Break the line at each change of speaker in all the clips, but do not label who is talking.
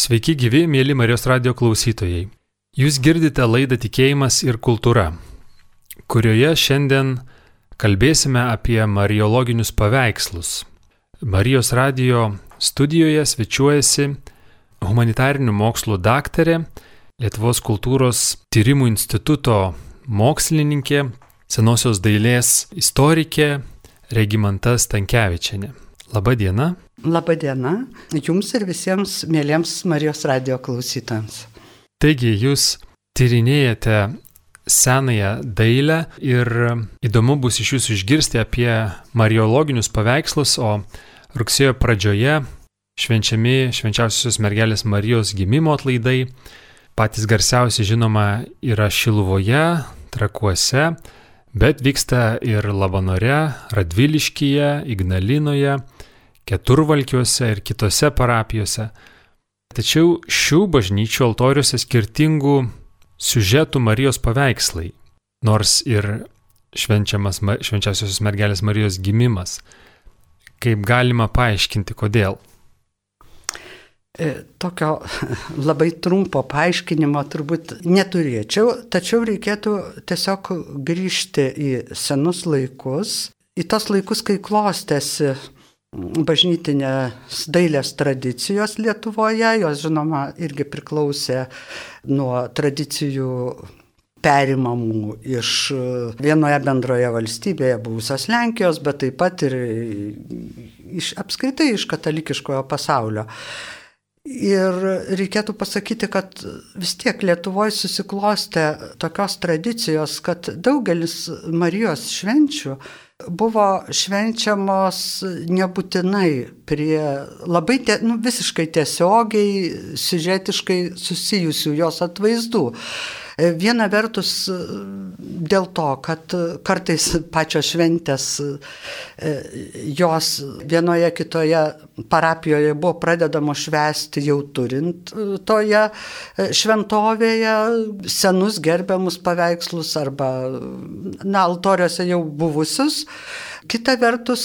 Sveiki gyvi, mėly Marijos radio klausytojai. Jūs girdite laidą Tikėjimas ir kultūra, kurioje šiandien kalbėsime apie mariologinius paveikslus. Marijos radio studijoje svečiuojasi humanitarinių mokslų daktarė, Lietuvos kultūros tyrimų instituto mokslininkė, senosios dailės istorikė Regimanta Stankievičiane. Labadiena.
Labadiena jums ir visiems mėlyms Marijos radio klausytams.
Taigi, jūs tyrinėjate senąją dailę ir įdomu bus iš jūsų išgirsti apie mariologinius paveikslus, o rugsėjo pradžioje švenčiami švenčiausios mergelės Marijos gimimo atlaidai. Patys garsiausi žinoma yra Šiluvoje, Trakuose, bet vyksta ir Labanore, Radviliškyje, Ignalinoje, Keturvalkiuose ir kitose parapijose. Tačiau šių bažnyčių altoriuose skirtingų siužetų Marijos paveikslai, nors ir švenčiausiosios mergelės Marijos gimimas. Kaip galima paaiškinti, kodėl?
E, tokio labai trumpo paaiškinimo turbūt neturėčiau, tačiau reikėtų tiesiog grįžti į senus laikus, į tos laikus, kai klostėsi bažnytinės dailės tradicijos Lietuvoje, jos žinoma irgi priklausė nuo tradicijų perimamų iš vienoje bendroje valstybėje buvusios Lenkijos, bet taip pat ir iš, apskritai iš katalikiškojo pasaulio. Ir reikėtų pasakyti, kad vis tiek Lietuvoje susiklostė tokios tradicijos, kad daugelis Marijos švenčių buvo švenčiamos nebūtinai prie labai tie, nu, visiškai tiesiogiai, siužetiškai susijusių jos atvaizdų. Viena vertus dėl to, kad kartais pačios šventės jos vienoje kitoje parapijoje buvo pradedamos švęsti jau turint toje šventovėje senus gerbiamus paveikslus arba, na, altoriuose jau buvusius. Kita vertus,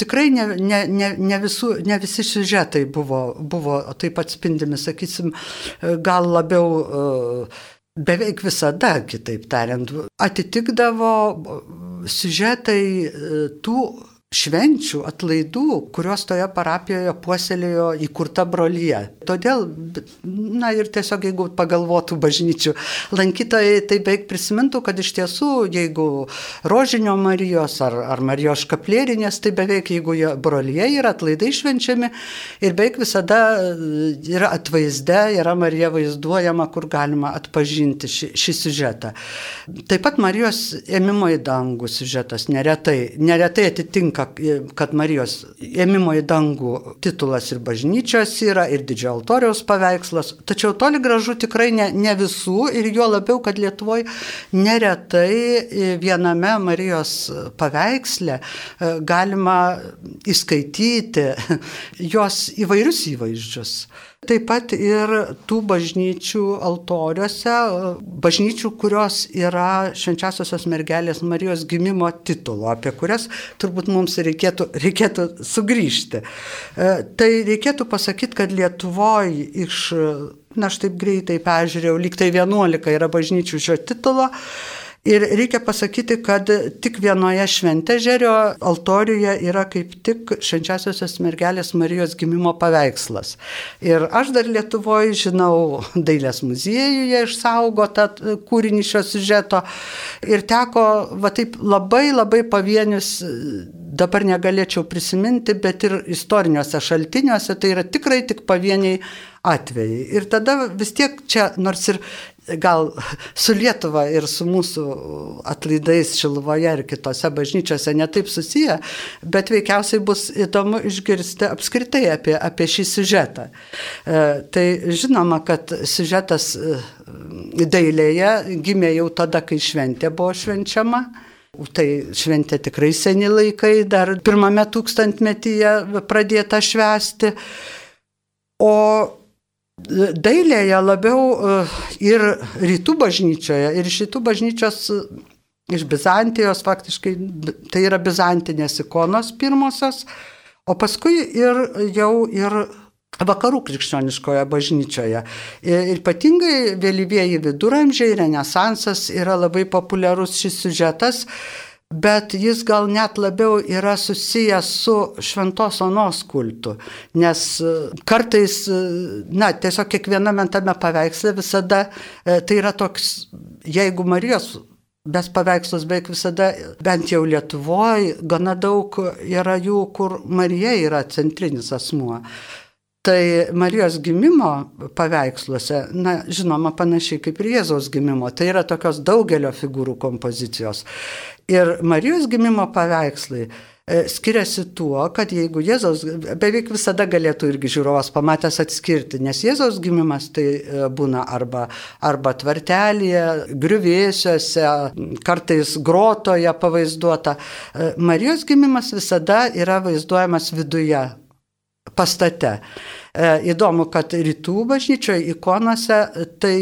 tikrai ne, ne, ne, ne, visų, ne visi siužetai buvo, buvo taip atspindimi, sakysim, gal labiau beveik visada, kitaip tariant, atitikdavo siužetai tų švenčių, atlaidų, kuriuos toje parapijoje puoselėjo įkurta brolyje. Todėl, na ir tiesiog jeigu pagalvotų bažnyčių lankytojai, tai beveik prisimintų, kad iš tiesų, jeigu rožinio Marijos ar, ar Marijos kaplėrinės, tai beveik jeigu brolyje yra atlaidai švenčiami ir beveik visada yra atvaizde, yra Marija vaizduojama, kur galima atpažinti šį, šį siužetą. Taip pat Marijos ėmimo į dangų siužetas neretai, neretai atitinka kad Marijos ėmimo į dangų titulas ir bažnyčios yra, ir didžiojo altoriaus paveikslas, tačiau toli gražu tikrai ne, ne visų ir juo labiau, kad Lietuvoje neretai viename Marijos paveiksle e, galima įskaityti jos įvairius įvaizdžius. Taip pat ir tų bažnyčių altoriuose, bažnyčių, kurios yra švenčiausiosios mergelės Marijos gimimo titulo, apie kurias turbūt mums reikėtų, reikėtų sugrįžti. E, tai reikėtų pasakyti, kad Lietuvoje iš, na aš taip greitai peržiūrėjau, lyg tai 11 yra bažnyčių šio titulo. Ir reikia pasakyti, kad tik vienoje šventežerio altoriuje yra kaip tik švenčiausiosios mergelės Marijos gimimo paveikslas. Ir aš dar Lietuvoje žinau dailės muziejuje išsaugotą kūrinį šio siužeto ir teko va taip labai labai pavienius dabar negalėčiau prisiminti, bet ir istoriniuose šaltiniuose tai yra tikrai tik pavieniai atvejai. Ir tada vis tiek čia, nors ir gal su Lietuva ir su mūsų atlaidais Šiluvoje ir kitose bažnyčiose netaip susiję, bet veikiausiai bus įdomu išgirsti apskritai apie, apie šį siužetą. E, tai žinoma, kad siužetas e, dailėje gimė jau tada, kai šventė buvo švenčiama. Tai šventė tikrai seni laikai, dar pirmame tūkstantmetyje pradėta švęsti. O dailėje labiau e, ir rytų bažnyčioje, ir iš rytų bažnyčios, e, iš Bizantijos faktiškai, tai yra bizantinės ikonos pirmosios, o paskui ir jau ir vakarų krikščioniškoje bažnyčioje. Ir ypatingai vėlyvieji viduramžiai, renesansas yra labai populiarus šis siužetas, bet jis gal net labiau yra susijęs su šventos onos kultu, nes e, kartais, e, na, tiesiog kiekviename tame paveiksle visada e, tai yra toks, jeigu Marijos Mes paveikslus beveik visada, bent jau Lietuvoje, gana daug yra jų, kur Marija yra centrinis asmuo. Tai Marijos gimimo paveiksluose, na, žinoma, panašiai kaip ir Jėzaus gimimo, tai yra tokios daugelio figūrų kompozicijos. Ir Marijos gimimo paveikslai e, skiriasi tuo, kad jeigu Jėzaus, beveik visada galėtų irgi žiūrovas pamatęs atskirti, nes Jėzaus gimimas tai e, būna arba, arba tvartelėje, griuvėsiuose, kartais grotoje pavaizduota. E, Marijos gimimas visada yra vaizduojamas viduje pastate. E, įdomu, kad rytų bažnyčioje ikonose tai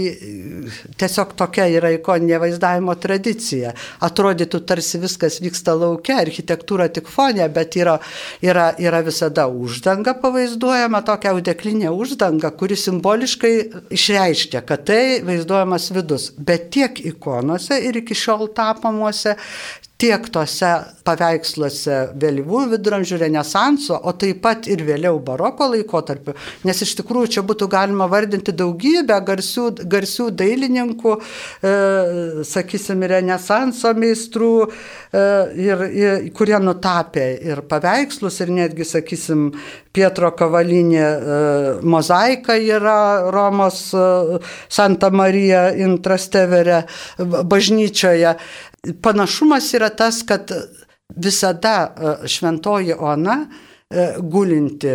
tiesiog tokia yra ikoninė vaizdavimo tradicija. Atrodytų tarsi viskas vyksta laukia, architektūra tik fonė, bet yra, yra, yra visada uždanga pavaizduojama, tokia audeklinė uždanga, kuri simboliškai išreiškia, kad tai vaizduojamas vidus. Bet tiek ikonose ir iki šiol tapomuose tiek tose paveiksluose vėlyvųjų viduramžių renesanso, o taip pat ir vėliau baroko laikotarpiu, nes iš tikrųjų čia būtų galima vardinti daugybę garsių, garsių dailininkų, e, sakysim, renesanso meistrų, e, ir, ir, kurie nutapė ir paveikslus, ir netgi, sakysim, Pietro Kavalinė e, mozaika yra Romos e, Santa Marija Intrastevere bažnyčioje panašumas yra tas, kad visada e, šventoji Ona e, gulinti,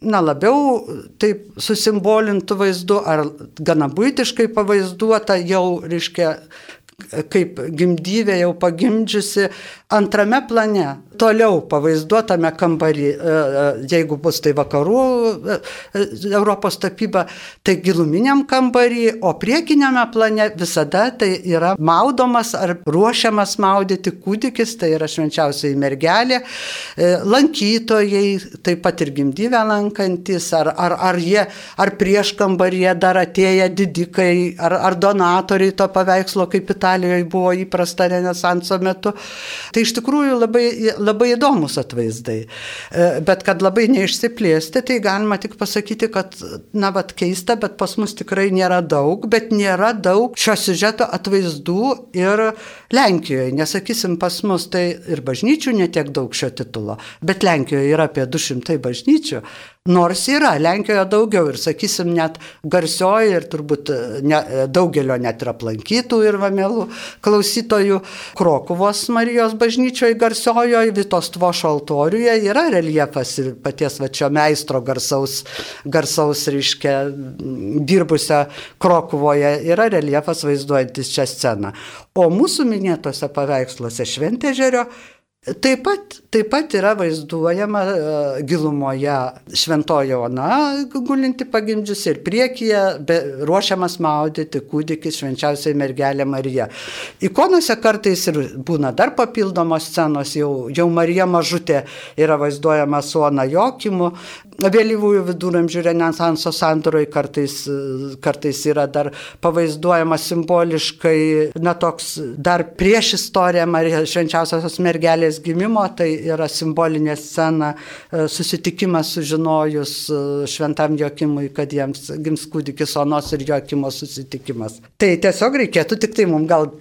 na labiau taip susimbolintų vaizdu ar gana būtiškai pavaizduota jau, reiškia, kaip gimdyvė jau pagimdžiusi antrame plane toliau pavaizduotame kambarį, e, e, jeigu bus tai vakarų e, Europos tapyba, tai giluminiam kambarį, o priekiniame plane visada tai yra maudomas ar ruošiamas maudyti kūdikis, tai yra švenčiausiai mergelė, lankytojai, taip pat ir gimdyvę lankantis, ar, ar, ar jie, ar prieš kambaryje dar atėję didikai, ar, ar donatoriai to paveikslo, kaip Italijoje buvo įprasta Renesanso metu. Tai iš tikrųjų labai, labai įdomus atvaizdai. E, bet kad labai neišsiplėsti, tai galima tik pasakyti, kad, na, bet keista, bet pas mus tikrai nėra daug, bet nėra daug šio siužeto atvaizdų ir Lenkijoje. Nesakysim, pas mus tai ir bažnyčių netiek daug šio titulo, bet Lenkijoje yra apie 200 bažnyčių. Nors yra, Lenkijoje daugiau ir, sakysim, net garsioji ir turbūt ne, daugelio net ir aplankytų ir vamelų klausytojų Krokuvos Marijos bažnyčioje garsiojoje, Vitos Tvošo altoriuje yra reljefas ir paties vačio meistro garsaus, garsaus reiškia, dirbusio Krokuvoje yra reljefas vaizduojantis šią sceną. O mūsų minėtose paveiksluose Šventežerio Taip pat, taip pat yra vaizduojama uh, gilumoje šventoji Ona gulinti pagimdžiusi ir priekyje be, ruošiamas maudyti kūdikis švenčiausiai mergelė Marija. Ikonose kartais ir būna dar papildomos scenos, jau, jau Marija mažutė yra vaizduojama su Ona Jokimu, vėlyvųjų viduramžių renesanso sandoroj kartais, kartais yra dar pavaizduojama simboliškai, na toks dar prieš istoriją Marijos švenčiausios mergelės gimimo, tai yra simbolinė scena, e, susitikimas sužinojus e, šventam Jokimui, kad jiems gims kūdikis Onos ir Jokimo susitikimas. Tai tiesiog reikėtų tik tai mums gal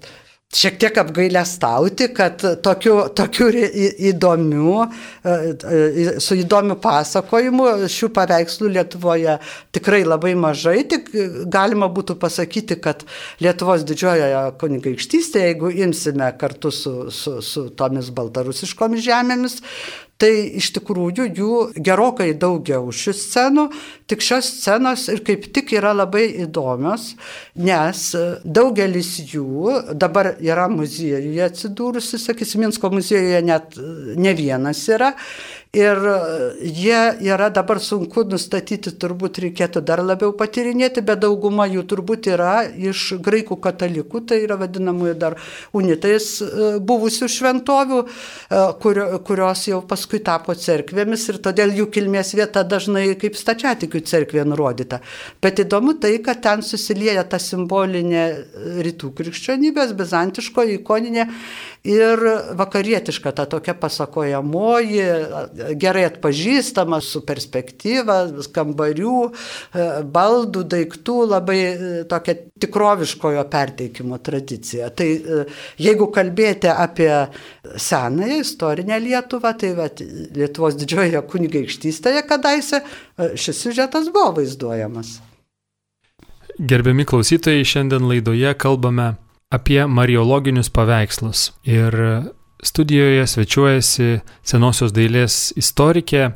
šiek tiek apgailę stauti, kad tokių, tokių įdomių, e, e, su įdomiu pasakojimu šių paveikslų Lietuvoje tikrai labai mažai, tik galima būtų pasakyti, kad Lietuvos didžiojoje kunigaikštystėje, jeigu imsime kartu su, su, su tomis baltarusiškomis žemėmis, Tai iš tikrųjų jų gerokai daugiau šių scenų, tik šios scenos ir kaip tik yra labai įdomios, nes daugelis jų dabar yra muziejuje atsidūrusi, sakysim, Minsko muziejuje net ne vienas yra. Ir jie yra dabar sunku nustatyti, turbūt reikėtų dar labiau patirinėti, bet dauguma jų turbūt yra iš graikų katalikų, tai yra vadinamųjų dar unitais buvusių šventovių, kurios jau paskui tapo cerkvėmis ir todėl jų kilmės vieta dažnai kaip stačiatikių cerkvė nurodyta. Bet įdomu tai, kad ten susilieja ta simbolinė rytų krikščionybės, bizantiško, ikoninė ir vakarietiška, ta tokia pasakojamoji, gerai atpažįstama, su perspektyva, kambarių, e, baldų, daiktų, labai e, tokia tikroviškojo perteikimo tradicija. Tai e, jeigu kalbėti apie senąją istorinę Lietuvą, tai va, Lietuvos didžiojoje kunigaikštystėje kadaise šis siužetas buvo vaizduojamas.
Gerbiami klausytojai, šiandien laidoje kalbame apie mariologinius paveikslus. Ir studijoje svečiuojasi senosios dailės istorikė,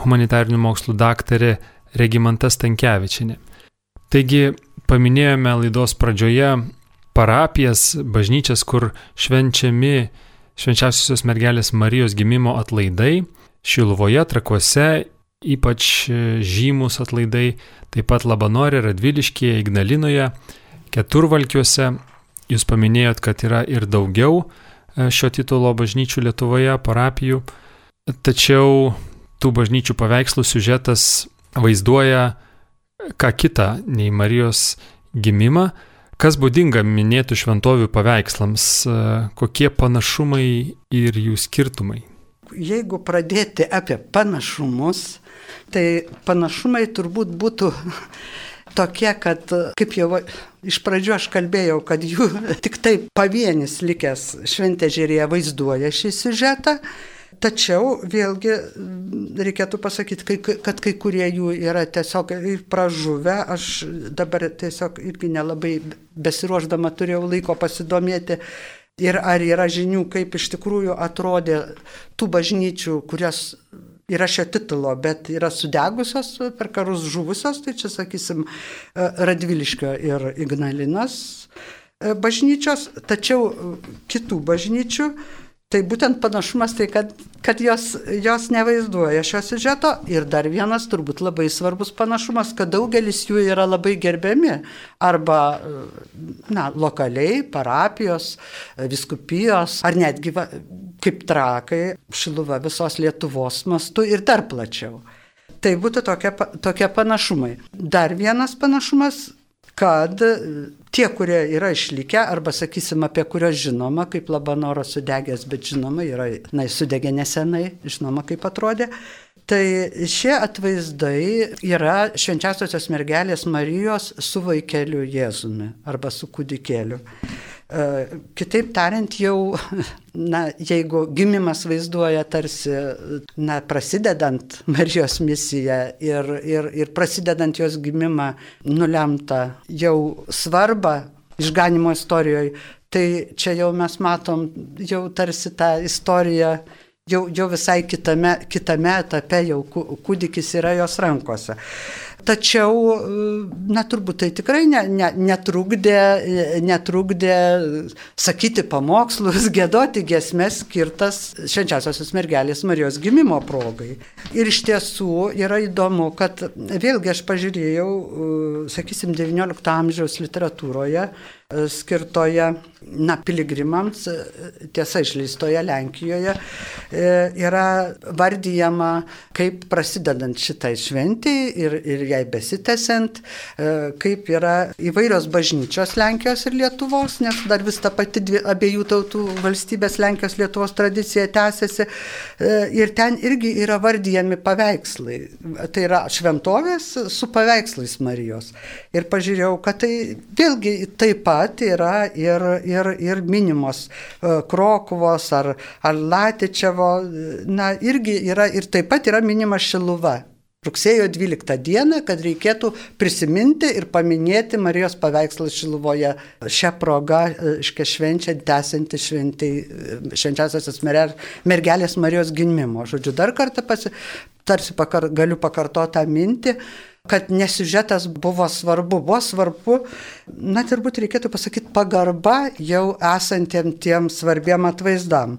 humanitarinių mokslų daktarė Regimantas Tankievičinė. Taigi, paminėjome laidos pradžioje parapijas, bažnyčias, kur švenčiami švenčiausiosios mergelės Marijos gimimo atlaidai, Šiluvoje, Trakuose, ypač žymus atlaidai, taip pat Labanorė, Radviliškėje, Ignalinoje, Keturvalkiuose, Jūs paminėjot, kad yra ir daugiau e, šio titulo bažnyčių Lietuvoje, parapijų, tačiau tų bažnyčių paveikslų siužetas vaizduoja ką kitą nei Marijos gimimą. Kas būdinga minėtų šventovių paveikslams, e, kokie panašumai ir jų skirtumai?
Jeigu pradėti apie panašumus, tai panašumai turbūt būtų tokie, kad kaip jau iš pradžių aš kalbėjau, kad jų tik tai pavienis likęs šventė žiūrėje vaizduoja šį siužetą. Tačiau vėlgi reikėtų pasakyti, kad kai kurie jų yra tiesiog pražuvę. Aš dabar tiesiog irgi nelabai besiruoždama turėjau laiko pasidomėti ir ar yra žinių, kaip iš tikrųjų atrodė tų bažnyčių, kurias yra šio titulo, bet yra sudegusios per karus žuvusios, tai čia sakysim e, Radviliškio ir Ignalinas e, bažnyčios, tačiau e, kitų bažnyčių Tai būtent panašumas tai, kad, kad jos, jos nevaizduoja šio siužeto ir dar vienas turbūt labai svarbus panašumas, kad daugelis jų yra labai gerbiami arba na, lokaliai, parapijos, viskupijos ar netgi va, kaip trakai, šiluva visos Lietuvos mastu ir dar plačiau. Tai būtų tokie, tokie panašumai. Dar vienas panašumas kad tie, kurie yra išlikę, arba sakysim, apie kuriuos žinoma, kaip Labanoro sudegęs, bet žinoma, yra, na, sudegė nesenai, žinoma, kaip atrodė, tai šie atvaizdai yra švenčiausiosios mergelės Marijos su vaikeliu Jėzumi arba su kūdikėliu. Kitaip tariant, jau, na, jeigu gimimas vaizduoja tarsi, na, prasidedant Marijos misiją ir, ir, ir prasidedant jos gimimą nulemtą jau svarbą išganimo istorijoje, tai čia jau mes matom jau tarsi tą istoriją jau, jau visai kitame, kitame etape jau kūdikis yra jos rankose. Tačiau, na turbūt tai tikrai ne, ne, netrukdė, netrukdė sakyti pamokslus, gėdoti gesmes skirtas švenčiausiosios mergelės Marijos gimimo progai. Ir iš tiesų yra įdomu, kad vėlgi aš pažiūrėjau, sakysim, XIX amžiaus literatūroje skirtoje na, piligrimams, tiesa išleistoje Lenkijoje, e, yra vardyjama, kaip prasidedant šitai šventiai ir, ir jai besitęsiant, e, kaip yra įvairios bažnyčios Lenkijos ir Lietuvos, nes dar vis ta pati dvi, abiejų tautų valstybės Lenkijos Lietuvos tradicija tęsiasi. E, ir ten irgi yra vardyjami paveikslai. Tai yra šventovės su paveikslais Marijos. Ir pažiūrėjau, kad tai vėlgi taip pat yra ir, ir, ir minimos e, Krokuvos ar, ar Latičevo, na, irgi yra ir taip pat yra minima Šiluva. Rugsėjo 12 dieną, kad reikėtų prisiminti ir paminėti Marijos paveikslą Šiluvoje. Šią progą, e, iškia švenčia, e, švenčiausiasis mergelės Marijos gimimo. Žodžiu, dar kartą pasi, tarsi pakar, galiu pakartoti tą mintį, kad nesiužetas buvo svarbu. Buvo svarbu, na turbūt reikėtų pasakyti, pagarba jau esantiem tiem svarbiem atvaizdam.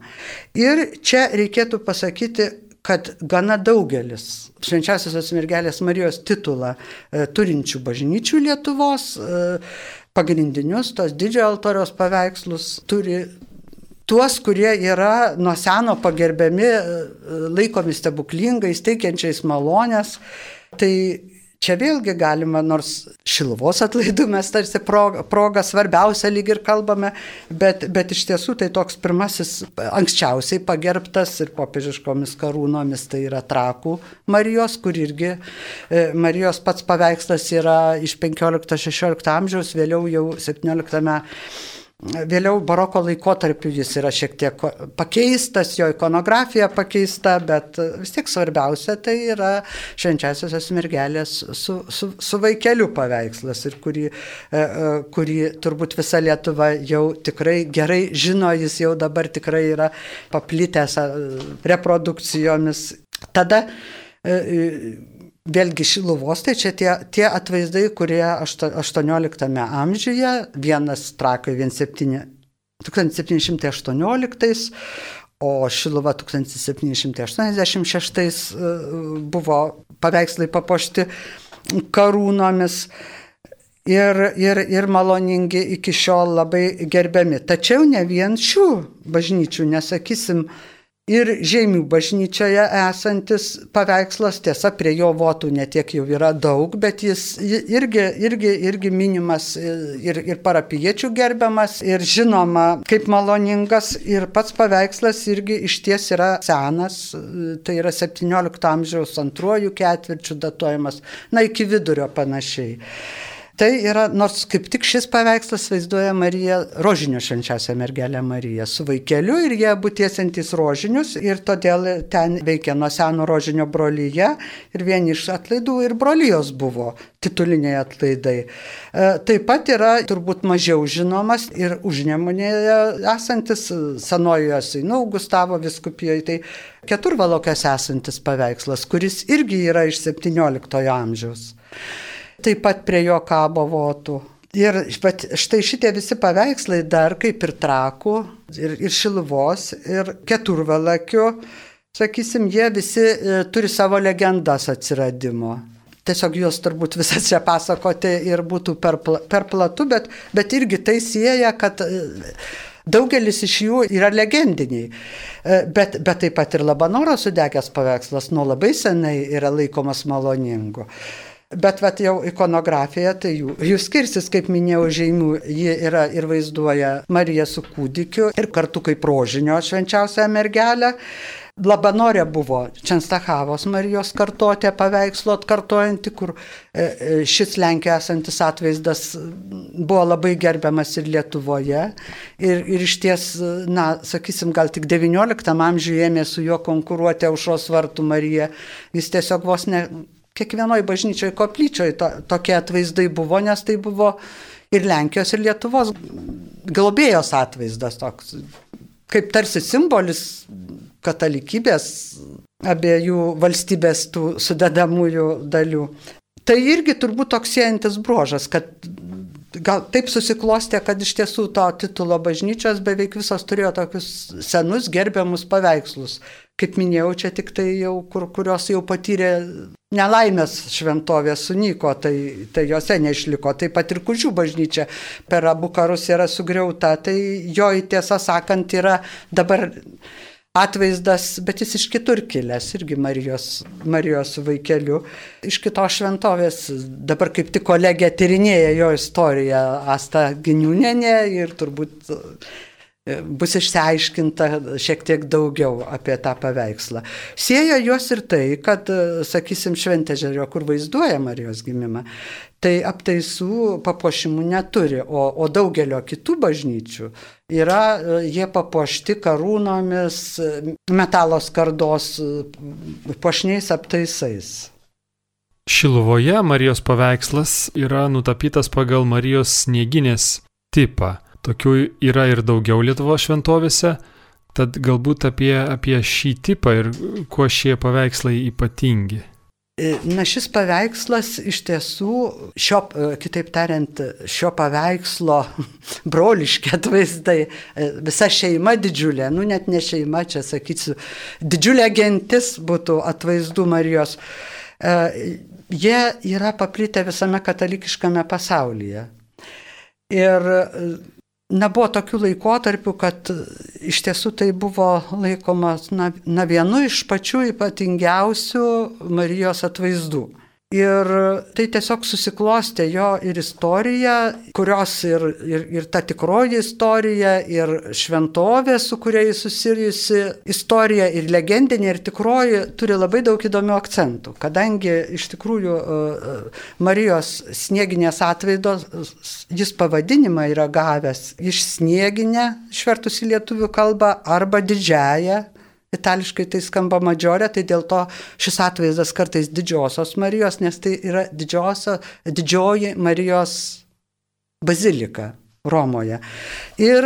Ir čia reikėtų pasakyti, kad gana daugelis švenčiausiosios mergelės Marijos titulą e, turinčių bažnyčių Lietuvos e, pagrindinius tos didžiojo altoriaus paveikslus turi tuos, kurie yra nuo seno pagerbiami, e, laikomi stebuklingais, teikiančiais malonės. Tai Čia vėlgi galima, nors šilvos atlaidų mes tarsi progą, progą svarbiausia lyg ir kalbame, bet, bet iš tiesų tai toks pirmasis, anksčiausiai pagerbtas ir popiežiškomis karūnomis, tai yra trakų Marijos, kur irgi e, Marijos pats paveikslas yra iš 15-16 amžiaus, vėliau jau 17 Vėliau baroko laikotarpiu jis yra šiek tiek pakeistas, jo ikonografija pakeista, bet vis tiek svarbiausia tai yra švenčiasiosios mergelės su, su, su vaikeliu paveikslas, ir kurį, e, e, kurį turbūt visa Lietuva jau tikrai gerai žino, jis jau dabar tikrai yra paplitęs reprodukcijomis. Tada e, Vėlgi Šiluvos, tai čia tie, tie atvaizdai, kurie 18 amžiuje, vienas trakai 1718, o Šiluva 1786 e, buvo paveikslai papuošti karūnomis. Ir, ir, ir maloningi iki šiol labai gerbiami. Tačiau ne vien šių bažnyčių, nesakysim, ir Žemių bažnyčioje esantis paveikslas, tiesa, prie jo votų netiek jau yra daug, bet jis irgi, irgi, irgi minimas ir, ir parapiečių gerbiamas, ir žinoma kaip maloningas, ir pats paveikslas irgi iš ties yra senas, tai yra 17 amžiaus antruoju ketvirčiu datuojamas, na iki vidurio panašiai. Tai yra, nors kaip tik šis paveikslas vaizduoja Mariją, rožinio švenčiausią mergelę Mariją su vaikeliu ir jie būtiesiantys rožinius ir todėl ten veikia nuo seno rožinio brolyje ir vieni iš atlaidų ir brolyjos buvo tituliniai atlaidai. E, taip pat yra turbūt mažiau žinomas ir užnemunėje esantis senojoje Seinau Gustavo viskupijoje, tai keturvalokės esantis paveikslas, kuris irgi yra iš 17 amžiaus taip pat prie jo kabo votų. Ir štai šitie visi paveikslai dar kaip ir trakų, ir, ir šilvos, ir keturvalakių, sakysim, jie visi e, turi savo legendas atsiradimo. Tiesiog juos turbūt visas čia pasakoti ir būtų per, per platu, bet, bet irgi tai sieja, kad e, daugelis iš jų yra legendiniai. E, bet, bet taip pat ir Labanoro sudegęs paveikslas nuo labai senai yra laikomas maloningu. Bet vat jau ikonografija, tai jų, jų skirsis, kaip minėjau, žaimių, ji yra ir vaizduoja Mariją su kūdikiu ir kartu kaip rožinio švenčiausią mergelę. Labanorė buvo Čenstahavos Marijos kartotė paveikslo atkartojanti, kur e, e, šis Lenkijoje esantis atvaizdas buvo labai gerbiamas ir Lietuvoje. Ir, ir iš ties, na, sakysim, gal tik XIX amžiuje ėmė su juo konkuruoti aušos vartų Marija. Jis tiesiog vos ne kiekvienoje bažnyčioje koplyčioje to, tokie atvaizdai buvo, nes tai buvo ir Lenkijos, ir Lietuvos globėjos atvaizdas toks, kaip tarsi simbolis katalikybės abiejų valstybės tų sudedamųjų dalių. Tai irgi turbūt toks siejantis bruožas, kad gal taip susiklostė, kad iš tiesų to titulo bažnyčios beveik visos turėjo tokius senus gerbiamus paveikslus. Kaip minėjau, čia tik tai jau, kur, kurios jau patyrė nelaimės šventovės sunyko, tai, tai jose neišliko. Taip pat ir kužių bažnyčia per abu karus yra sugriauta, tai jo tiesą sakant yra dabar atvaizdas, bet jis iš kitur kilęs, irgi Marijos, Marijos vaikeliu, iš kitos šventovės. Dabar kaip tik kolegė tyrinėja jo istoriją Asta Giniūnenė ir turbūt bus išsiaiškinta šiek tiek daugiau apie tą paveikslą. Sieja juos ir tai, kad, e, sakysim, Šventežerio, kur vaizduoja Marijos gimimą, tai aptaisų papuošimų neturi, o, o daugelio kitų bažnyčių yra e, jie papuošti karūnomis, e, metalo skardos e, puošniais aptaisais.
Šiluvoje Marijos paveikslas yra nutapytas pagal Marijos snieginės tipą. Tokių yra ir daugiau Lietuvo šventovėse, tad galbūt apie, apie šį tipą ir kuo šie paveikslai ypatingi.
E, na, šis paveikslas iš tiesų, šio, e, kitaip tariant, šio paveikslo broliški atvaizdai, e, visa šeima didžiulė, nu net ne šeima, čia sakysiu, didžiulė gentis būtų atvaizdų Marijos. Jie yra paplitę visame katalikiškame pasaulyje. Ir Na, buvo tokių laikotarpių, kad iš tiesų tai buvo laikomas na, na vienu iš pačių ypatingiausių Marijos atvaizdų. Ir tai tiesiog susiklostė jo ir istorija, kurios ir, ir, ir ta tikroji istorija, ir šventovė, su kuria jis susijusi istorija, ir legendinė, ir tikroji turi labai daug įdomių akcentų. Kadangi iš tikrųjų e, e, Marijos snieginės atvaidos, jis pavadinimą yra gavęs iš snieginę, išvertus į lietuvių kalbą, arba didžiąją Itališkai tai skamba madžiorė, tai dėl to šis atvaizdas kartais didžiosios Marijos, nes tai yra didžiosio, didžioji Marijos bazilika Romoje. Ir,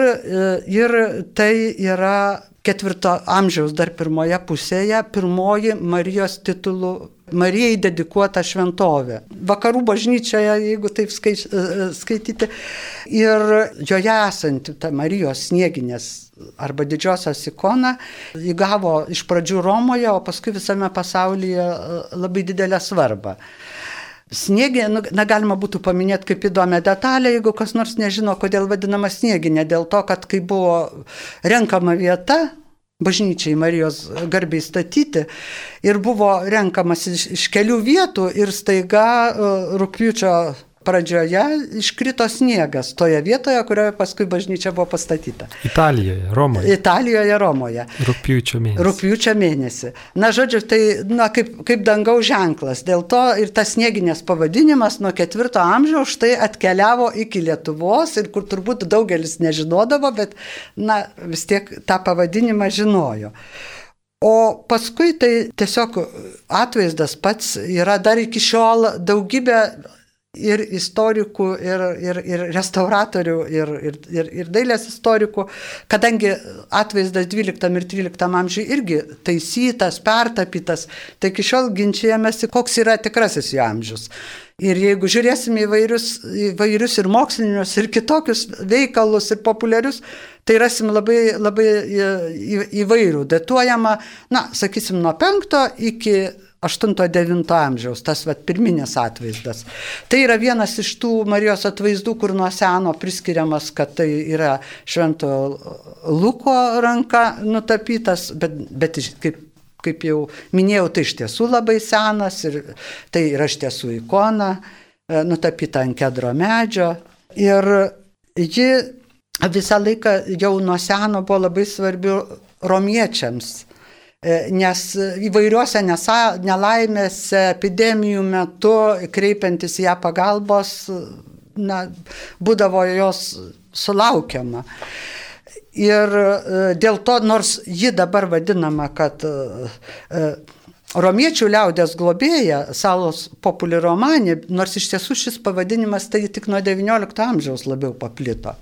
ir tai yra ketvirto amžiaus dar pirmoje pusėje pirmoji Marijos titulų Marijai dedikuota šventovė. Vakarų bažnyčioje, jeigu taip skaič, skaityti, ir joje esanti ta Marijos snieginės arba didžiosios ikona įgavo iš pradžių Romoje, o paskui visame pasaulyje e, labai didelę svarbą. Sniegė, nu, na, galima būtų paminėti kaip įdomią detalę, jeigu kas nors nežino, kodėl vadinama snieginė. Dėl to, kad kai buvo renkama vieta, bažnyčiai Marijos garbiai statyti ir buvo renkamas iš, iš kelių vietų ir staiga uh, rūpiučio pradžioje iškrito sniegas toje vietoje, kurioje paskui bažnyčia buvo pastatyta.
Italijoje, Romoje.
Italijoje, Romoje.
Rūpiučio mėnesį.
Rūpiučio mėnesį. Na, žodžiu, tai na, kaip, kaip dangaus ženklas. Dėl to ir tas snieginės pavadinimas nuo ketvirto amžiaus štai atkeliavo iki Lietuvos ir kur turbūt daugelis nežinodavo, bet na, vis tiek tą pavadinimą žinojo. O paskui tai tiesiog atvaizdas pats yra dar iki šiol daugybė ir istorikų, ir, ir, ir restauratorių, ir, ir, ir, ir dailės istorikų, kadangi atvaizdas 12 ir 13 amžiui irgi taisytas, pertapytas, tai iki šiol ginčiamės, koks yra tikrasis jo amžius. Ir jeigu žiūrėsim įvairius, įvairius ir mokslinius, ir kitokius veikalus, ir populiarius, tai rasim labai, labai įvairių. Datuojama, na, sakysim, nuo 5 iki 8-9 amžiaus, tas vat, pirminis atvaizdas. Tai yra vienas iš tų Marijos atvaizdų, kur nuo seno priskiriamas, kad tai yra Švento Luko ranka nutapytas, bet, bet kaip, kaip jau minėjau, tai iš tiesų labai senas ir tai yra iš tiesų ikona, e, nutapyta ant kedro medžio. Ir ji visą laiką jau nuo seno buvo labai svarbi romiečiams nes įvairiuose nelaimėse, epidemijų metu, kreipiantis ją pagalbos, na, būdavo jos sulaukiama. Ir e, dėl to, nors ji dabar vadinama, kad e, Romiečių liaudės globėja, salos populiari romanė, nors iš tiesų šis pavadinimas tai tik nuo XIX amžiaus labiau paplito.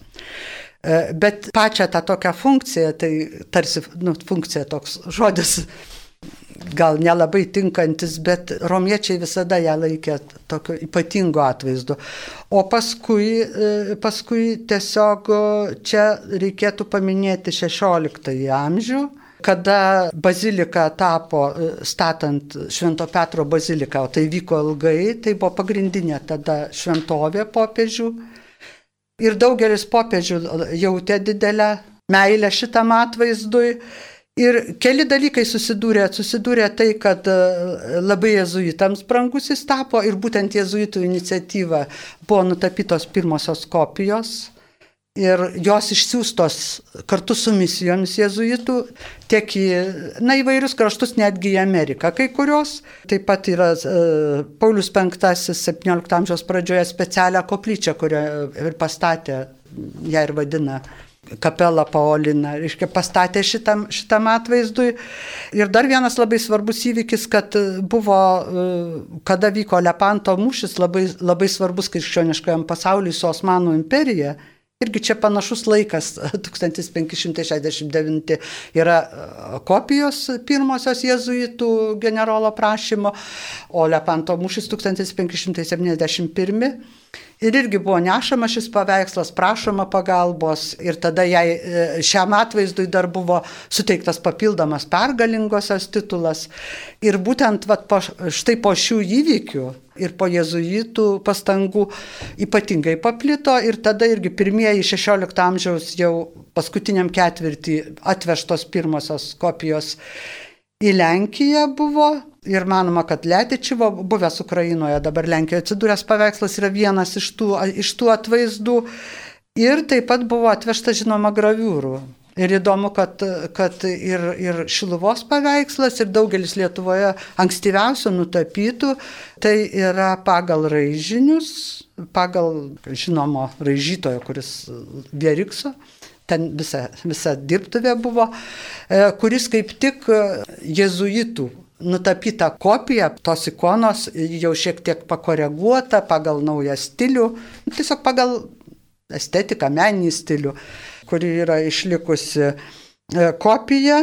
E, bet pačią tą tokią funkciją, tai tarsi, nu, funkcija toks žodis gal nelabai tinkantis, bet romiečiai visada ją laikė tokio ypatingo atvaizdu. O paskui, e, paskui tiesiog čia reikėtų paminėti 16 amžių kada bazilika tapo, e, statant Švento Petro baziliką, o tai vyko ilgai, tai buvo pagrindinė tada šventovė popiežių Ir daugelis popiežių jautė didelę meilę šitam atvaizdui. Ir keli dalykai susidūrė. Susidūrė tai, kad e, labai jezuitams brangus jis tapo ir būtent jezuitų iniciatyva buvo nutapytos pirmosios kopijos ir jos išsiųstos kartu su misijomis jezuitų tiek į na, įvairius kraštus, netgi į Ameriką kai kurios. Taip pat yra uh, Paulius V 17 amžiaus pradžioje specialią koplyčią, kurią ir pastatė, ją ir vadina kapelą Paolina, reiškia, pastatė šitam, šitam atvaizdui. Ir dar vienas labai svarbus įvykis, kad buvo, e, kada vyko Lepanto mūšis, labai, labai svarbus krikščioniškajam pasauliui su Osmanų imperija, Irgi čia panašus laikas, 1569 yra e, kopijos pirmosios jėzuitų generolo prašymo, o Lepanto mūšis 1571. Ir irgi buvo nešama šis paveikslas, prašoma pagalbos ir tada jai e, šiam atvaizdui dar buvo suteiktas papildomas pergalingosios titulas. Ir būtent vat, po, štai po šių įvykių ir po jezuitų pastangų ypatingai paplito ir tada irgi pirmieji 16 amžiaus jau paskutiniam ketvirtį atvežtos pirmosios kopijos į Lenkiją buvo. Ir manoma, kad Letičivo buvęs Ukrainoje, dabar Lenkijoje atsidūręs paveikslas yra vienas iš tų, iš tų atvaizdų. Ir taip pat buvo atvežta žinoma graviūrų Ir įdomu, kad, kad ir, ir Šiluvos paveikslas, ir daugelis Lietuvoje ankstyviausių nutapytų, tai yra pagal raižinius, pagal žinomo raižytojo, kuris Vierikso, ten visa, visa dirbtuvė buvo, e, kuris kaip tik jezuitų nutapyta kopija tos ikonos, jau šiek tiek pakoreguota pagal naują stilių, tiesiog pagal estetiką, meninį stilių kuri yra išlikusi e, kopija.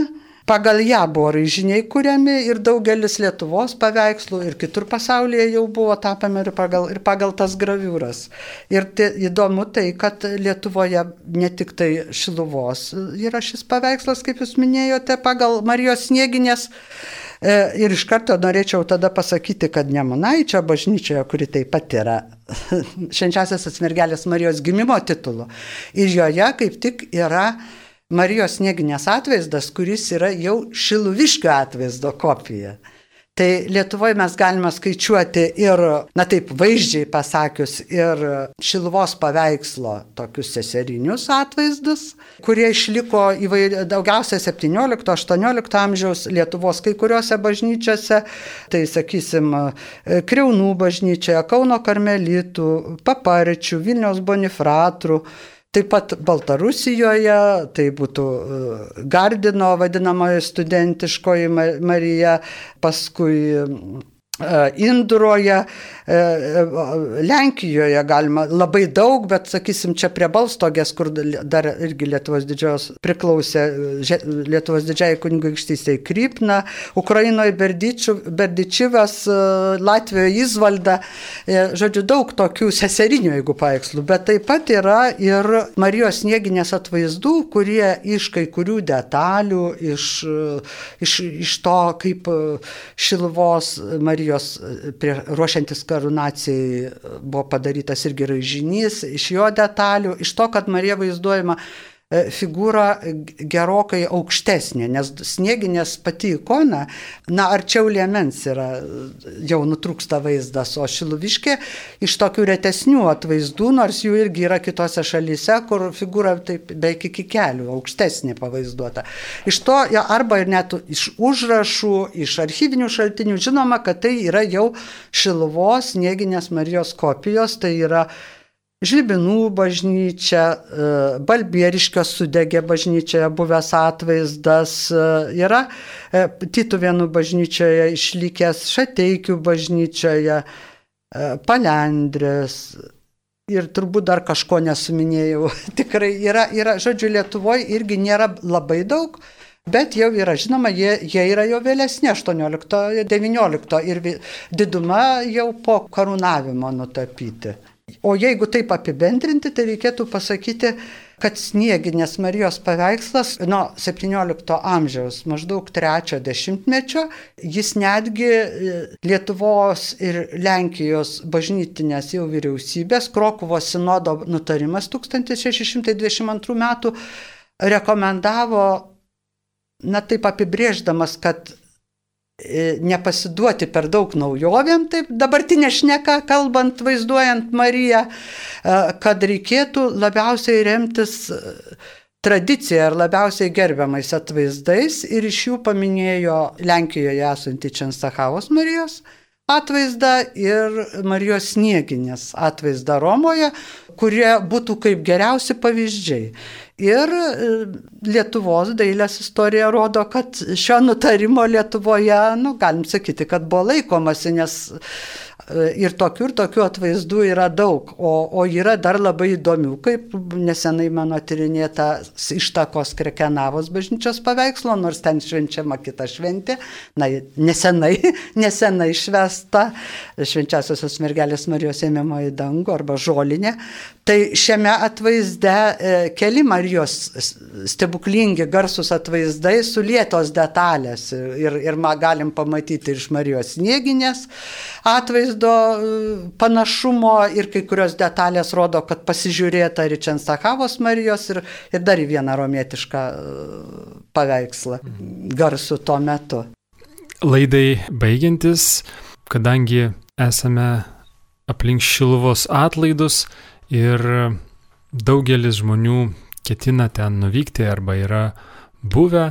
Pagal ją buvo raižiniai kuriami ir daugelis Lietuvos paveikslų ir kitur pasaulyje jau buvo tapiami ir pagal, ir pagal tas graviūras. Ir tai, įdomu tai, kad Lietuvoje ne tik tai Šiluvos yra šis paveikslas, kaip jūs minėjote, pagal Marijos snieginės ir iš karto norėčiau tada pasakyti, kad Nemunaičio bažnyčioje, kuri taip pat yra švenčiasios atsmergelės Marijos gimimo titulu, ir joje kaip tik yra Marijos snieginės atvaizdas, kuris yra jau Šiluviškio atvaizdo kopija. Tai Lietuvoje mes galime skaičiuoti ir, na taip vaizdžiai pasakius, ir Šilvos paveikslo tokius seserinius atvaizdus, kurie išliko įvairi, daugiausia 17-18 amžiaus Lietuvos kai kuriuose bažnyčiose, tai sakysim, Kreunų bažnyčioje, Kauno karmelitų, Paparičių, Vilniaus bonifratrų. Taip pat Baltarusijoje, tai būtų e, Gardino vadinamoji studentiškoji Marija, paskui Indroje, e, e, Lenkijoje galima labai daug, bet sakysim, čia prie Balstogės, kur dar irgi Lietuvos didžios priklausė Lietuvos didžiai kunigaikštystėje Krypna, Ukrainoje Berdičivas, Latvijoje Izvalda, žodžiu, daug tokių seserinių, jeigu paveikslų, bet taip pat yra ir Marijos snieginės atvaizdų, kurie iš kai kurių detalių, iš, iš, iš to, kaip Šilvos Marijos Marijos prie, ruošiantis karūnacijai buvo padarytas irgi raižinys iš jo detalių, iš to, kad Marija vaizduojama E, figūra gerokai aukštesnė, nes snieginės pati ikona, na, arčiau liemens yra, jau nutrūksta vaizdas, o šiluviškė iš tokių retesnių atvaizdų, nors jų irgi yra kitose šalyse, kur figūra taip beveik iki kelių aukštesnė pavaizduota. Iš to, ja, arba ir net iš užrašų, iš archyvinių šaltinių, žinoma, kad tai yra jau šiluvos snieginės Marijos kopijos, tai yra Žlibinų bažnyčia, e, Balbieriškio sudegė bažnyčioje buvęs atvaizdas, e, yra e, Tituvėnų bažnyčioje išlikęs Šateikių bažnyčioje, Palendrės ir turbūt dar kažko nesuminėjau. Tikrai yra, yra, žodžiu, Lietuvoje irgi nėra labai daug, Bet jau yra žinoma, jie, jie yra jau vėlesni, 18-19 ir diduma jau po karūnavimo nutapyti. O jeigu taip apibendrinti, tai reikėtų pasakyti, kad snieginės Marijos paveikslas nuo 17 amžiaus, maždaug 3 dešimtmečio, jis netgi e, Lietuvos ir Lenkijos bažnytinės jau vyriausybės, Krokuvos sinodo nutarimas 1622 metų rekomendavo, na taip apibrėždamas, kad nepasiduoti per daug naujovėm, taip dabartinė šneka, kalbant, vaizduojant Mariją, e, kad reikėtų labiausiai remtis e, tradicija ar labiausiai gerbiamais atvaizdais ir iš jų paminėjo Lenkijoje esantį Čenstachavos Marijos atvaizdą ir Marijos snieginės atvaizdą Romoje, kurie būtų kaip geriausi pavyzdžiai. Ir e, Lietuvos dailės istorija rodo, kad šio nutarimo Lietuvoje, nu, galim sakyti, kad buvo laikomasi, nes ir tokių ir tokių atvaizdų yra daug, o, o yra dar labai įdomių, kaip nesenai mano tyrinėta ištakos Krekenavos bažnyčios paveikslo, nors ten švenčiama kita šventė, na, nesenai, nesenai išvesta švenčiasiosios mergelės Marijos ėmimo į dangų arba žolinė. Tai šiame atvaizde e, keli Marijos stebuklingi garsus atvaizdai su lietos detalės ir, ir ma, galim pamatyti iš Marijos snieginės atvaizdą vaizdo e, panašumo ir kai kurios detalės rodo, kad pasižiūrėta ir Čenstakavos Marijos ir, ir dar į vieną romietišką e, paveikslą garsų tuo metu.
Laidai baigiantis, kadangi esame aplink Šiluvos atlaidus ir daugelis žmonių ketina ten nuvykti arba yra buvę,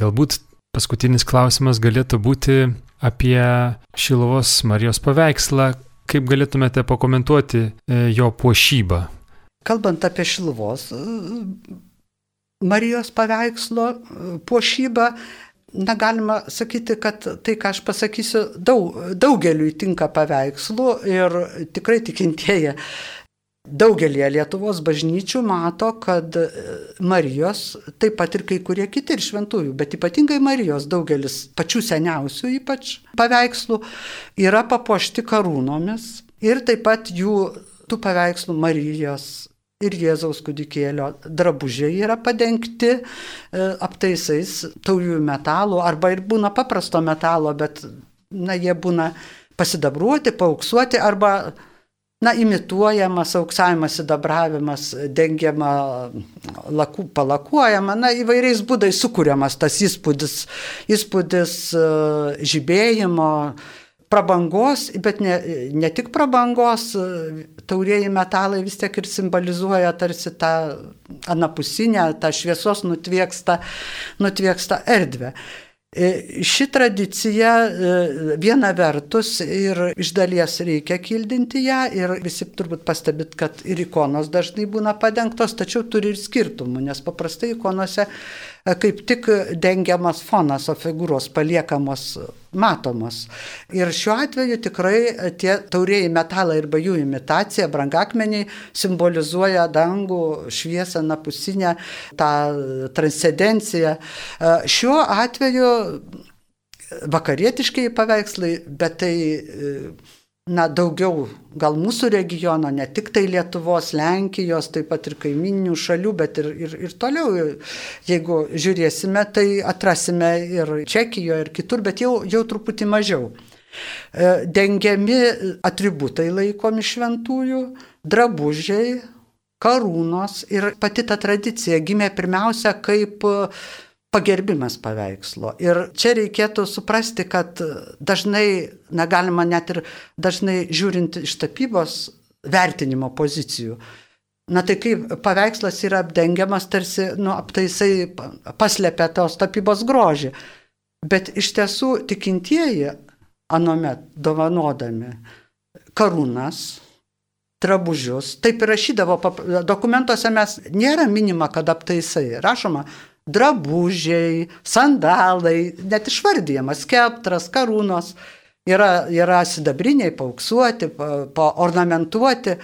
galbūt paskutinis klausimas galėtų būti apie Šilovos Marijos paveikslą. Kaip galėtumėte pakomentuoti e, jo puošybą?
Kalbant apie Šilovos e, Marijos paveikslo e, puošybą, na, galima sakyti, kad tai, ką aš pasakysiu, daug, daugeliu tinka paveikslų ir tikrai tikintieji Daugelie Lietuvos bažnyčių mato, kad e, Marijos, taip pat ir kai kurie kiti ir šventųjų, bet ypatingai Marijos daugelis pačių seniausių ypač paveikslų yra papuošti karūnomis ir taip pat jų tų paveikslų Marijos ir Jėzaus kudikėlio drabužiai yra padengti e, aptaisais taujų metalų arba ir būna paprasto metalo, bet na, jie būna pasidabruoti, pauksuoti arba na, imituojamas, auksavimas, sidabravimas, dengiama, laku, palakuojama, na, įvairiais būdais sukūriamas tas įspūdis, įspūdis e, žibėjimo, prabangos, bet ne, ne tik prabangos, taurieji metalai vis tiek ir simbolizuoja tarsi tą anapusinę, tą šviesos nutviekstą, nutviekstą erdvę. E, ši tradicija e, viena vertus ir iš dalies reikia kildinti ją ir visi turbūt pastebit, kad ir ikonos dažnai būna padengtos, tačiau turi ir skirtumų, nes paprastai ikonose kaip tik dengiamas fonas, o figūros paliekamos matomos. Ir šiuo atveju tikrai tie taurieji metalai arba jų imitacija, brangakmeniai simbolizuoja dangų, šviesą, napusinę, tą transcendenciją. Šiuo atveju vakarietiškai paveikslai, bet tai na, daugiau gal mūsų regiono, ne tik tai Lietuvos, Lenkijos, taip pat ir kaimininių šalių, bet ir, ir, ir toliau, jeigu žiūrėsime, tai atrasime ir Čekijoje, ir kitur, bet jau, jau truputį mažiau. E, dengiami atributai laikomi šventųjų, drabužiai, karūnos ir pati ta tradicija gimė pirmiausia kaip pagerbimas paveikslo. Ir čia reikėtų suprasti, kad dažnai, negalima net ir dažnai žiūrint iš tapybos vertinimo pozicijų. Na tai kaip paveikslas yra apdengiamas, tarsi nu, aptaisai paslėpia tos tapybos grožį. Bet iš tiesų tikintieji anomet dovanodami karūnas, drabužius, taip ir rašydavo, dokumentuose mes nėra minima, kad aptaisai. Rašoma drabužiai, sandalai, net išvardyjamas skeptras, karūnos, yra, yra sidabriniai, pauksuoti, paornamentuoti.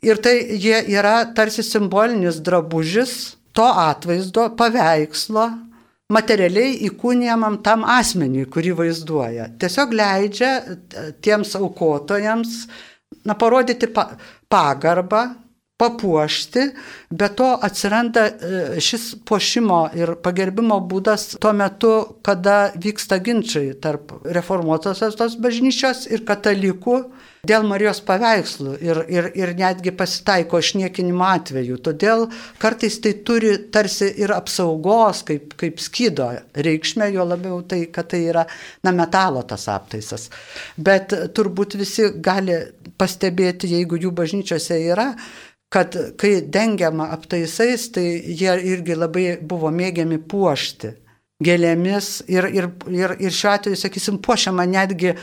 Ir tai jie yra tarsi simbolinis drabužis to atvaizdo, paveikslo, materialiai įkūnijamam tam asmeniui, kurį vaizduoja. Tiesiog leidžia tiems aukotojams na, parodyti pa, pagarbą, papuošti, bet to atsiranda e, šis puošimo ir pagerbimo būdas tuo metu, kada vyksta ginčiai tarp reformuotosios tos bažnyčios ir katalikų dėl Marijos paveikslų ir, ir, ir netgi pasitaiko išniekinimo atveju. Todėl kartais tai turi tarsi ir apsaugos, kaip, kaip skydo reikšmė, jo labiau tai, kad tai yra na, metalo tas aptaisas. Bet turbūt visi gali pastebėti, jeigu jų bažnyčiose yra, kad kai dengiama aptaisais, tai jie irgi labai buvo mėgiami puošti gėlėmis ir, ir, ir, ir šiuo atveju, sakysim, puošiama netgi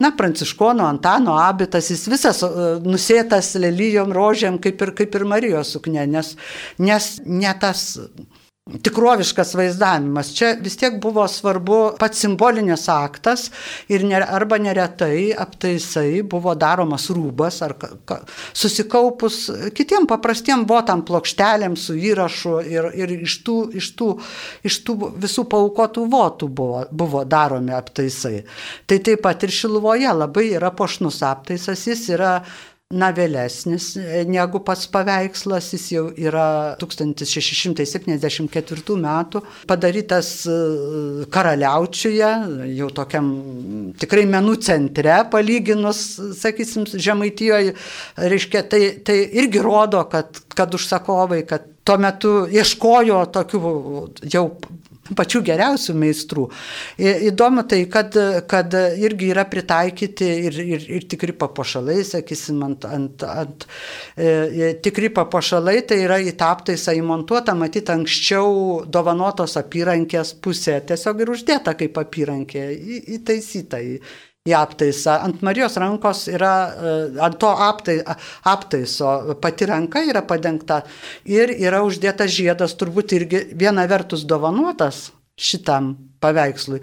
na, pranciškono Antano abitas, jis visas nusėtas lelyjom rožėm, kaip ir, kaip ir Marijos sukne, nes, nes ne tas tikroviškas vaizdavimas. Čia vis tiek buvo svarbu pats simbolinis aktas ir ne, arba neretai aptaisai buvo daromas rūbas ar ka, ka, susikaupus kitiem paprastiem votam plokštelėm su įrašu ir, ir iš, tų, iš, tų, iš tų visų paukotų votų buvo, buvo daromi aptaisai. Tai taip pat ir Šiluvoje labai yra pošnus aptaisas, jis yra na, vėlesnis e, negu pats paveikslas, jis jau yra 1674 metų, padarytas e, karaliaučiuje, jau tokiam tikrai menų centre, palyginus, sakysim, Žemaitijoje, reiškia, tai, tai irgi rodo, kad, kad užsakovai, kad tuo metu ieškojo tokių jau pačių geriausių meistrų. Įdomu tai, kad, kad irgi yra pritaikyti ir, ir, ir tikri papuošalai, sakysim, ant, ant, ant e, e tikri papuošalai, tai yra įtaptaisa įmontuota, matyti anksčiau dovanotos apyrankės pusė, tiesiog ir uždėta kaip apyrankė, įtaisyta į, į aptaisą. Ant Marijos rankos yra, e, ant to aptai, aptaiso pati ranka yra padengta ir yra uždėtas žiedas, turbūt irgi viena vertus dovanotas šitam paveikslui.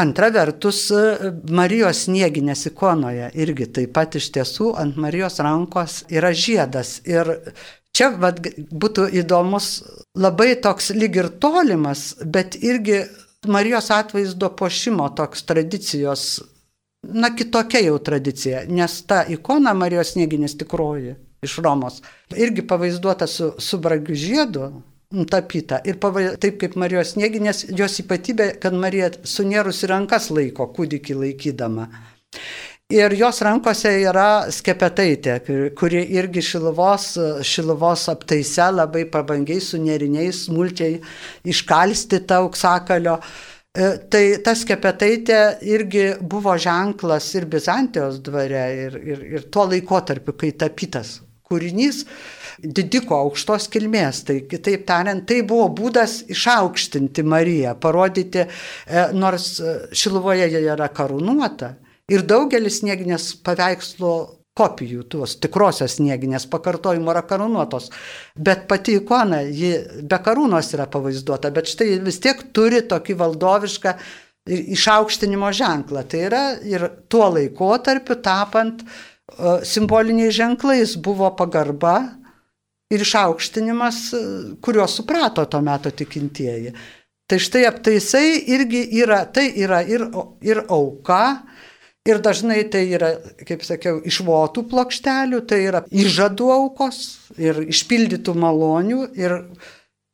Antra vertus, e, Marijos snieginės ikonoje irgi taip pat iš tiesų ant Marijos rankos yra žiedas. Ir čia vat, būtų įdomus labai toks lyg ir tolimas, bet irgi Marijos atvaizdo pošimo toks tradicijos, na kitokia jau tradicija, nes ta ikona Marijos snieginės tikroji iš Romos irgi pavaizduota su, su bragiu žiedu, tapyta. Ir pava, taip kaip Marijos snieginės, jos ypatybė, kad Marija sunėrusi rankas laiko, kūdikį laikydama. Ir jos rankose yra skepetaitė, kuri irgi šiluvos, šiluvos aptaise labai pabangiai su neriniais smulčiai iškalstyta auksakalio. E, tai ta skepetaitė irgi buvo ženklas ir Bizantijos dvare, ir, ir, ir tuo laikotarpiu, kai tapytas kūrinys didiko aukštos kilmės. Tai kitaip tariant, tai buvo būdas išaukštinti Mariją, parodyti, e, nors Šiluvoje jie yra karūnuota Ir daugelis snieginės paveikslo kopijų, tuos tikrosios snieginės pakartojimo yra karūnuotos. Bet pati ikona, ji be karūnos yra pavaizduota, bet štai vis tiek turi tokį valdovišką išaukštinimo ženklą. Tai yra ir tuo laikotarpiu tapant uh, simboliniais ženklais buvo pagarba ir išaukštinimas, kuriuos suprato to meto tikintieji. Tai štai aptaisai irgi yra, tai yra ir, ir auka, Ir dažnai tai yra, kaip sakiau, iš votų plokštelių, tai yra įžadų aukos ir išpildytų malonių. Ir,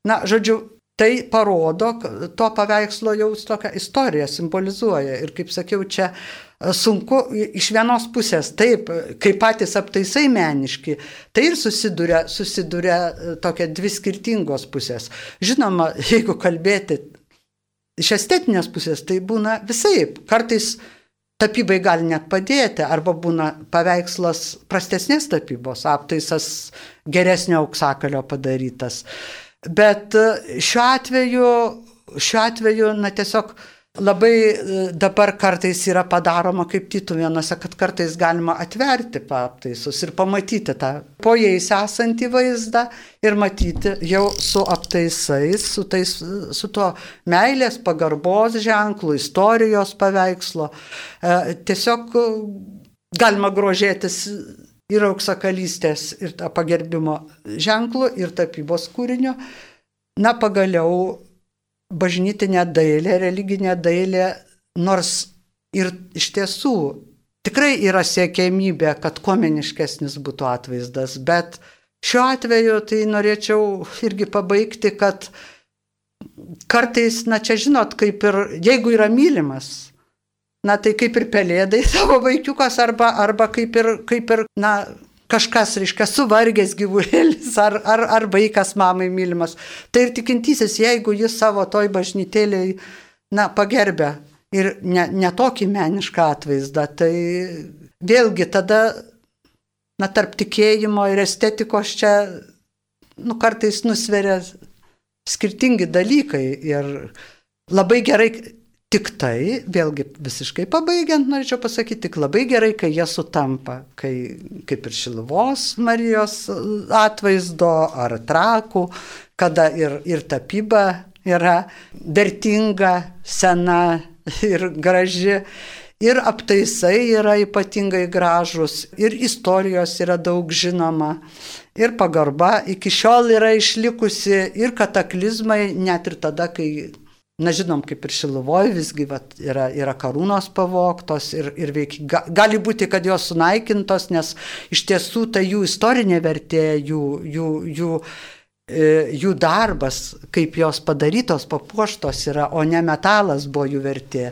na, žodžiu, tai parodo, to paveikslo jau tokia istorija simbolizuoja. Ir kaip sakiau, čia sunku iš vienos pusės, taip, kaip patys aptaisai meniški, tai ir susiduria, susiduria tokia dvi skirtingos pusės. Žinoma, jeigu kalbėti iš estetinės pusės, tai būna visai. Kartais tapybai gali net padėti, arba būna paveikslas prastesnės tapybos, aptaisas geresnio auksakalio padarytas. Bet e, šiuo atveju, šiuo atveju, na tiesiog labai e, dabar kartais yra padaroma kaip tituvėnuose, kad kartais galima atverti aptaisus ir pamatyti tą po jais esantį vaizdą ir matyti jau su aptaisais, su, tais, su tuo meilės, pagarbos ženklu, istorijos paveikslo. E, tiesiog galima grožėtis ir auksakalystės, ir pagerbimo ženklų, ir tapybos kūrinio. Na, pagaliau bažnytinė dailė, religinė dailė, nors ir iš tiesų tikrai yra siekėmybė, kad komeniškesnis būtų atvaizdas, bet šiuo atveju tai norėčiau irgi pabaigti, kad kartais, na čia žinot, kaip ir jeigu yra mylimas, na tai kaip ir pelėdai savo vaikiukas arba, arba kaip, ir, kaip ir, na, kažkas, reiškia, suvargęs gyvulėlis ar, ar, ar vaikas mamai mylimas. Tai ir tikintysis, jeigu jis savo toj bažnytėliai, na, pagerbė ir ne, ne tokį menišką atvaizdą, tai vėlgi tada, na, tarp tikėjimo ir estetikos čia, nu, kartais nusveria skirtingi dalykai ir labai gerai Tik tai, vėlgi visiškai pabaigiant, norėčiau pasakyti, tik labai gerai, kai jie sutampa, kai kaip ir Šiluvos Marijos atvaizdo ar trakų, kada ir, ir tapyba yra vertinga, sena ir graži. Ir aptaisai yra ypatingai gražus, ir istorijos yra daug žinoma, ir pagarba iki šiol yra išlikusi, ir kataklizmai, net ir tada, kai Na žinom, kaip ir Šiluvoje visgi vat, yra, yra karūnos pavoktos ir, ir veik, ga, gali būti, kad jos sunaikintos, nes iš tiesų tai jų istorinė vertė, jų, jų, jų, e, jų darbas, kaip jos padarytos, papuoštos yra, o ne metalas buvo jų vertė.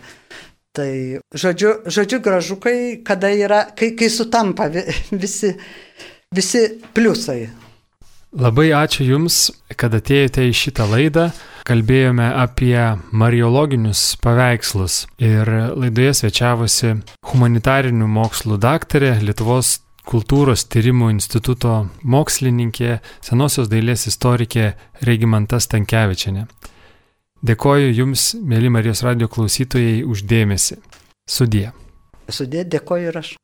Tai žodžiu, žodžiu gražukai, kada yra, kai, kai sutampa visi, visi pliusai.
Labai ačiū Jums, kad atėjote į šitą laidą kalbėjome apie mariologinius paveikslus ir laidoje svečiavosi humanitarinių mokslų daktarė Lietuvos kultūros tyrimų instituto mokslininkė, senosios dailės istorikė Regimanta Stankievičiane. Dėkoju Jums, mėly Marijos radio klausytojai, uždėmesi. Sudie.
Sudė, dėkoju ir aš.